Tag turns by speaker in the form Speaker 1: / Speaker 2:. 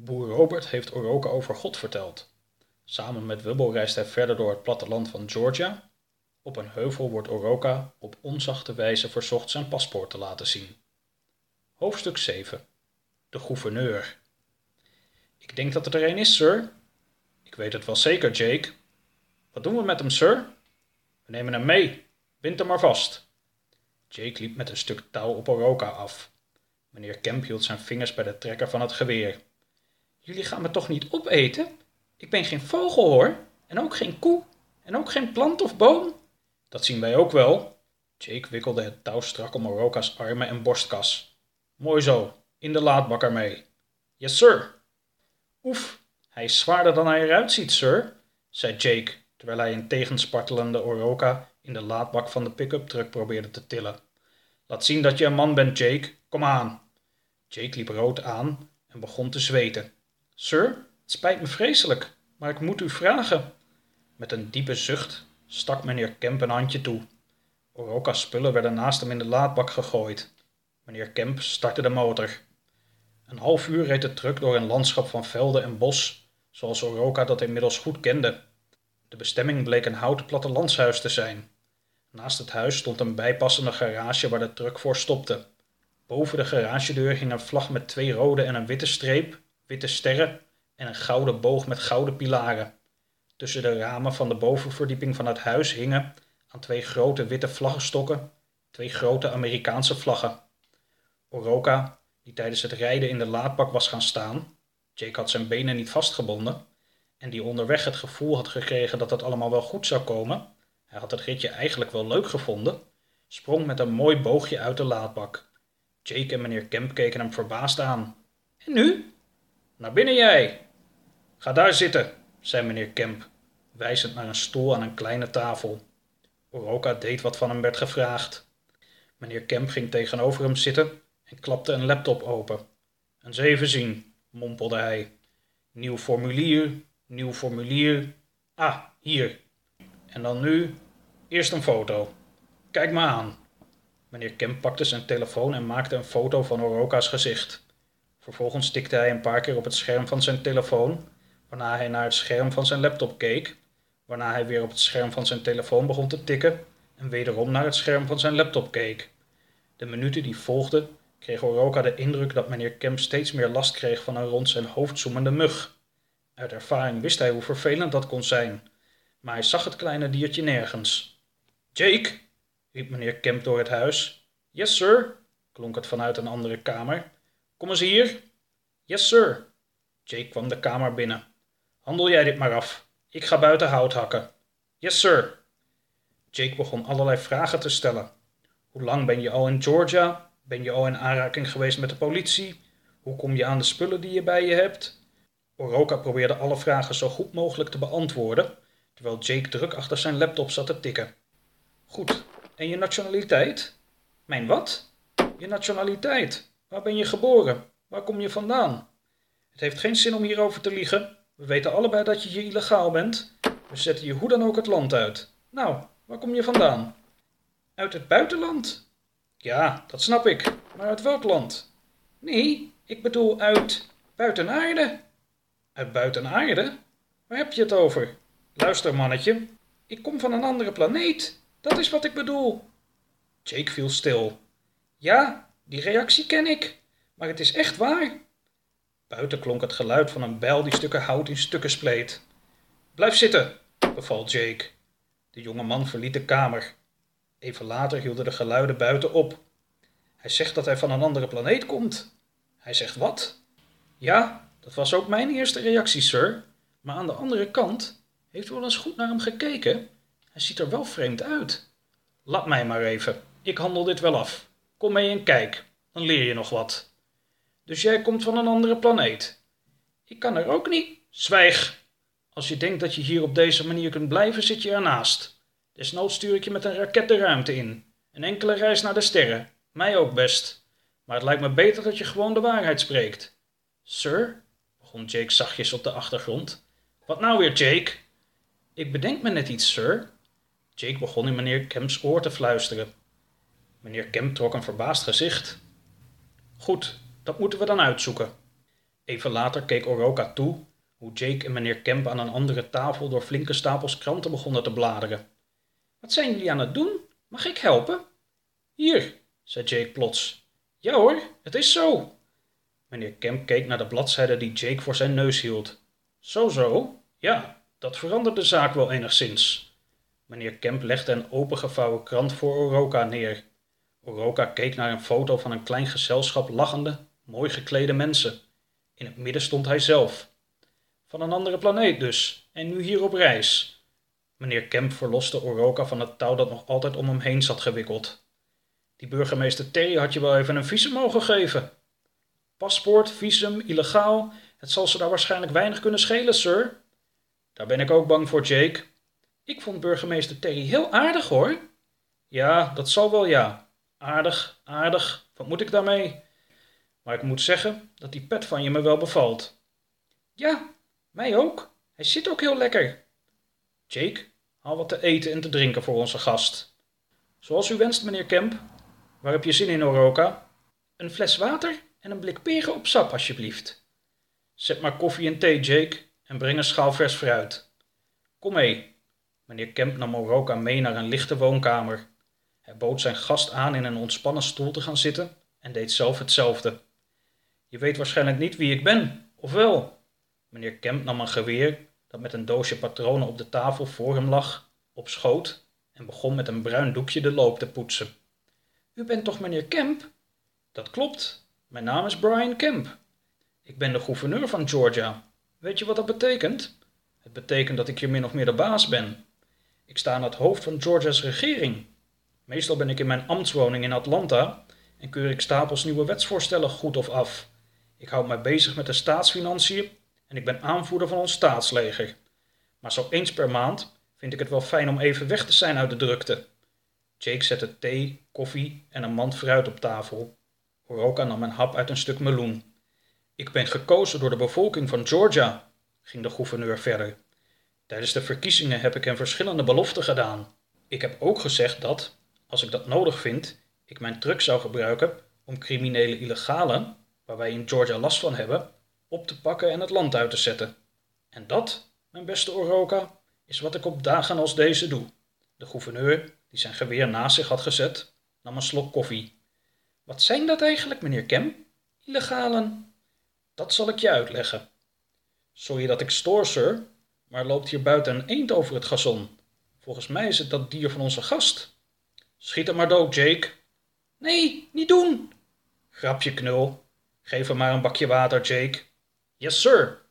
Speaker 1: Boer Robert heeft Oroka over God verteld. Samen met Wubbel reist hij verder door het platteland van Georgia. Op een heuvel wordt Oroka op onzachte wijze verzocht zijn paspoort te laten zien. Hoofdstuk 7 De gouverneur Ik denk dat het er een is, sir. Ik weet het wel zeker, Jake. Wat doen we met hem, sir? We nemen hem mee. Bind hem maar vast. Jake liep met een stuk touw op Oroka af. Meneer Kemp hield zijn vingers bij de trekker van het geweer. Jullie gaan me toch niet opeten? Ik ben geen vogel hoor, en ook geen koe, en ook geen plant of boom. Dat zien wij ook wel. Jake wikkelde het touw strak om Oroka's armen en borstkas. Mooi zo, in de laadbak ermee. Yes, sir. Oef, hij is zwaarder dan hij eruit ziet, sir, zei Jake, terwijl hij een tegenspartelende Oroka in de laadbak van de pick-up truck probeerde te tillen. Laat zien dat je een man bent, Jake. Kom aan. Jake liep rood aan en begon te zweten. Sir, het spijt me vreselijk, maar ik moet u vragen. Met een diepe zucht stak meneer Kemp een handje toe. Oroka's spullen werden naast hem in de laadbak gegooid. Meneer Kemp startte de motor. Een half uur reed de truck door een landschap van velden en bos, zoals Oroka dat inmiddels goed kende. De bestemming bleek een houten plattelandshuis te zijn. Naast het huis stond een bijpassende garage waar de truck voor stopte. Boven de garagedeur hing een vlag met twee rode en een witte streep, witte sterren en een gouden boog met gouden pilaren. Tussen de ramen van de bovenverdieping van het huis hingen aan twee grote witte vlaggenstokken twee grote Amerikaanse vlaggen. Oroka, die tijdens het rijden in de laadbak was gaan staan, Jake had zijn benen niet vastgebonden, en die onderweg het gevoel had gekregen dat het allemaal wel goed zou komen, hij had het ritje eigenlijk wel leuk gevonden, sprong met een mooi boogje uit de laadbak. Jake en meneer Kemp keken hem verbaasd aan. En nu? Naar binnen jij. Ga daar zitten, zei meneer Kemp, wijzend naar een stoel aan een kleine tafel. Oroka deed wat van hem werd gevraagd. Meneer Kemp ging tegenover hem zitten en klapte een laptop open. Eens even zien, mompelde hij. Nieuw formulier, nieuw formulier. Ah, hier. En dan nu eerst een foto. Kijk maar aan. Meneer Kemp pakte zijn telefoon en maakte een foto van Oroka's gezicht. Vervolgens tikte hij een paar keer op het scherm van zijn telefoon, waarna hij naar het scherm van zijn laptop keek, waarna hij weer op het scherm van zijn telefoon begon te tikken en wederom naar het scherm van zijn laptop keek. De minuten die volgden kreeg Oroka de indruk dat meneer Kemp steeds meer last kreeg van een rond zijn hoofd zoemende mug. Uit ervaring wist hij hoe vervelend dat kon zijn, maar hij zag het kleine diertje nergens. Jake, riep meneer Kemp door het huis. Yes, sir, klonk het vanuit een andere kamer. Kom eens hier. Yes, sir. Jake kwam de kamer binnen. Handel jij dit maar af. Ik ga buiten hout hakken. Yes, sir. Jake begon allerlei vragen te stellen. Hoe lang ben je al in Georgia? Ben je al in aanraking geweest met de politie? Hoe kom je aan de spullen die je bij je hebt? Oroka probeerde alle vragen zo goed mogelijk te beantwoorden, terwijl Jake druk achter zijn laptop zat te tikken. Goed, en je nationaliteit? Mijn wat? Je nationaliteit. Waar ben je geboren? Waar kom je vandaan? Het heeft geen zin om hierover te liegen. We weten allebei dat je hier illegaal bent. We zetten je hoe dan ook het land uit. Nou, waar kom je vandaan? Uit het buitenland. Ja, dat snap ik. Maar uit welk land? Nee, ik bedoel uit buitenaarde. Uit buitenaarde? Waar heb je het over? Luister, mannetje. Ik kom van een andere planeet. Dat is wat ik bedoel. Jake viel stil. Ja, die reactie ken ik. Maar het is echt waar. Buiten klonk het geluid van een bijl die stukken hout in stukken spleet. Blijf zitten, beval Jake. De jonge man verliet de kamer. Even later hielden de geluiden buiten op. Hij zegt dat hij van een andere planeet komt. Hij zegt wat? Ja, dat was ook mijn eerste reactie, sir. Maar aan de andere kant, heeft u wel eens goed naar hem gekeken? Hij ziet er wel vreemd uit. Laat mij maar even. Ik handel dit wel af. Kom mee en kijk. Dan leer je nog wat. Dus jij komt van een andere planeet? Ik kan er ook niet. Zwijg. Als je denkt dat je hier op deze manier kunt blijven, zit je ernaast. Desnoods stuur ik je met een raket de ruimte in. Een enkele reis naar de sterren. Mij ook best. Maar het lijkt me beter dat je gewoon de waarheid spreekt. Sir, begon Jake zachtjes op de achtergrond. Wat nou weer, Jake? Ik bedenk me net iets, sir. Jake begon in meneer Kemps oor te fluisteren. Meneer Kemp trok een verbaasd gezicht. Goed, dat moeten we dan uitzoeken. Even later keek Oroka toe hoe Jake en meneer Kemp aan een andere tafel door flinke stapels kranten begonnen te bladeren. Wat zijn jullie aan het doen? Mag ik helpen? Hier, zei Jake plots. Ja hoor, het is zo. Meneer Kemp keek naar de bladzijde die Jake voor zijn neus hield. Zo zo, ja, dat verandert de zaak wel enigszins. Meneer Kemp legde een opengevouwen krant voor Oroka neer. Oroka keek naar een foto van een klein gezelschap lachende, mooi geklede mensen. In het midden stond hij zelf. Van een andere planeet dus, en nu hier op reis. Meneer Kemp verloste Oroka van het touw dat nog altijd om hem heen zat gewikkeld. Die burgemeester Terry had je wel even een visum mogen geven. Paspoort, visum, illegaal, het zal ze daar waarschijnlijk weinig kunnen schelen, sir. Daar ben ik ook bang voor, Jake. Ik vond burgemeester Terry heel aardig, hoor. Ja, dat zal wel, ja. Aardig, aardig, wat moet ik daarmee? Maar ik moet zeggen dat die pet van je me wel bevalt. Ja, mij ook. Hij zit ook heel lekker. Jake, haal wat te eten en te drinken voor onze gast. Zoals u wenst, meneer Kemp. Waar heb je zin in, Oroka? Een fles water en een blik peren op sap, alsjeblieft. Zet maar koffie en thee, Jake, en breng een schaal vers fruit. Kom mee. Meneer Kemp nam Oroka mee naar een lichte woonkamer. Hij bood zijn gast aan in een ontspannen stoel te gaan zitten en deed zelf hetzelfde. Je weet waarschijnlijk niet wie ik ben, of wel? Meneer Kemp nam een geweer dat met een doosje patronen op de tafel voor hem lag, op schoot en begon met een bruin doekje de loop te poetsen. U bent toch meneer Kemp? Dat klopt. Mijn naam is Brian Kemp. Ik ben de gouverneur van Georgia. Weet je wat dat betekent? Het betekent dat ik hier min of meer de baas ben. Ik sta aan het hoofd van Georgia's regering. Meestal ben ik in mijn ambtswoning in Atlanta en keur ik stapels nieuwe wetsvoorstellen goed of af. Ik houd mij bezig met de staatsfinanciën en ik ben aanvoerder van ons staatsleger. Maar zo eens per maand vind ik het wel fijn om even weg te zijn uit de drukte. Jake zette thee, koffie en een mand fruit op tafel. Oroka nam een hap uit een stuk meloen. Ik ben gekozen door de bevolking van Georgia, ging de gouverneur verder. Tijdens de verkiezingen heb ik hem verschillende beloften gedaan. Ik heb ook gezegd dat, als ik dat nodig vind, ik mijn truck zou gebruiken om criminele illegalen, waar wij in Georgia last van hebben, op te pakken en het land uit te zetten. En dat, mijn beste Oroka, is wat ik op dagen als deze doe. De gouverneur, die zijn geweer naast zich had gezet, nam een slok koffie. Wat zijn dat eigenlijk, meneer Kemp? Illegalen? Dat zal ik je uitleggen. Sorry dat ik stoor, sir, maar loopt hier buiten een eend over het gazon. Volgens mij is het dat dier van onze gast. Schiet hem maar dood, Jake. Nee, niet doen. Grapje, knul. Geef hem maar een bakje water, Jake. Yes, sir.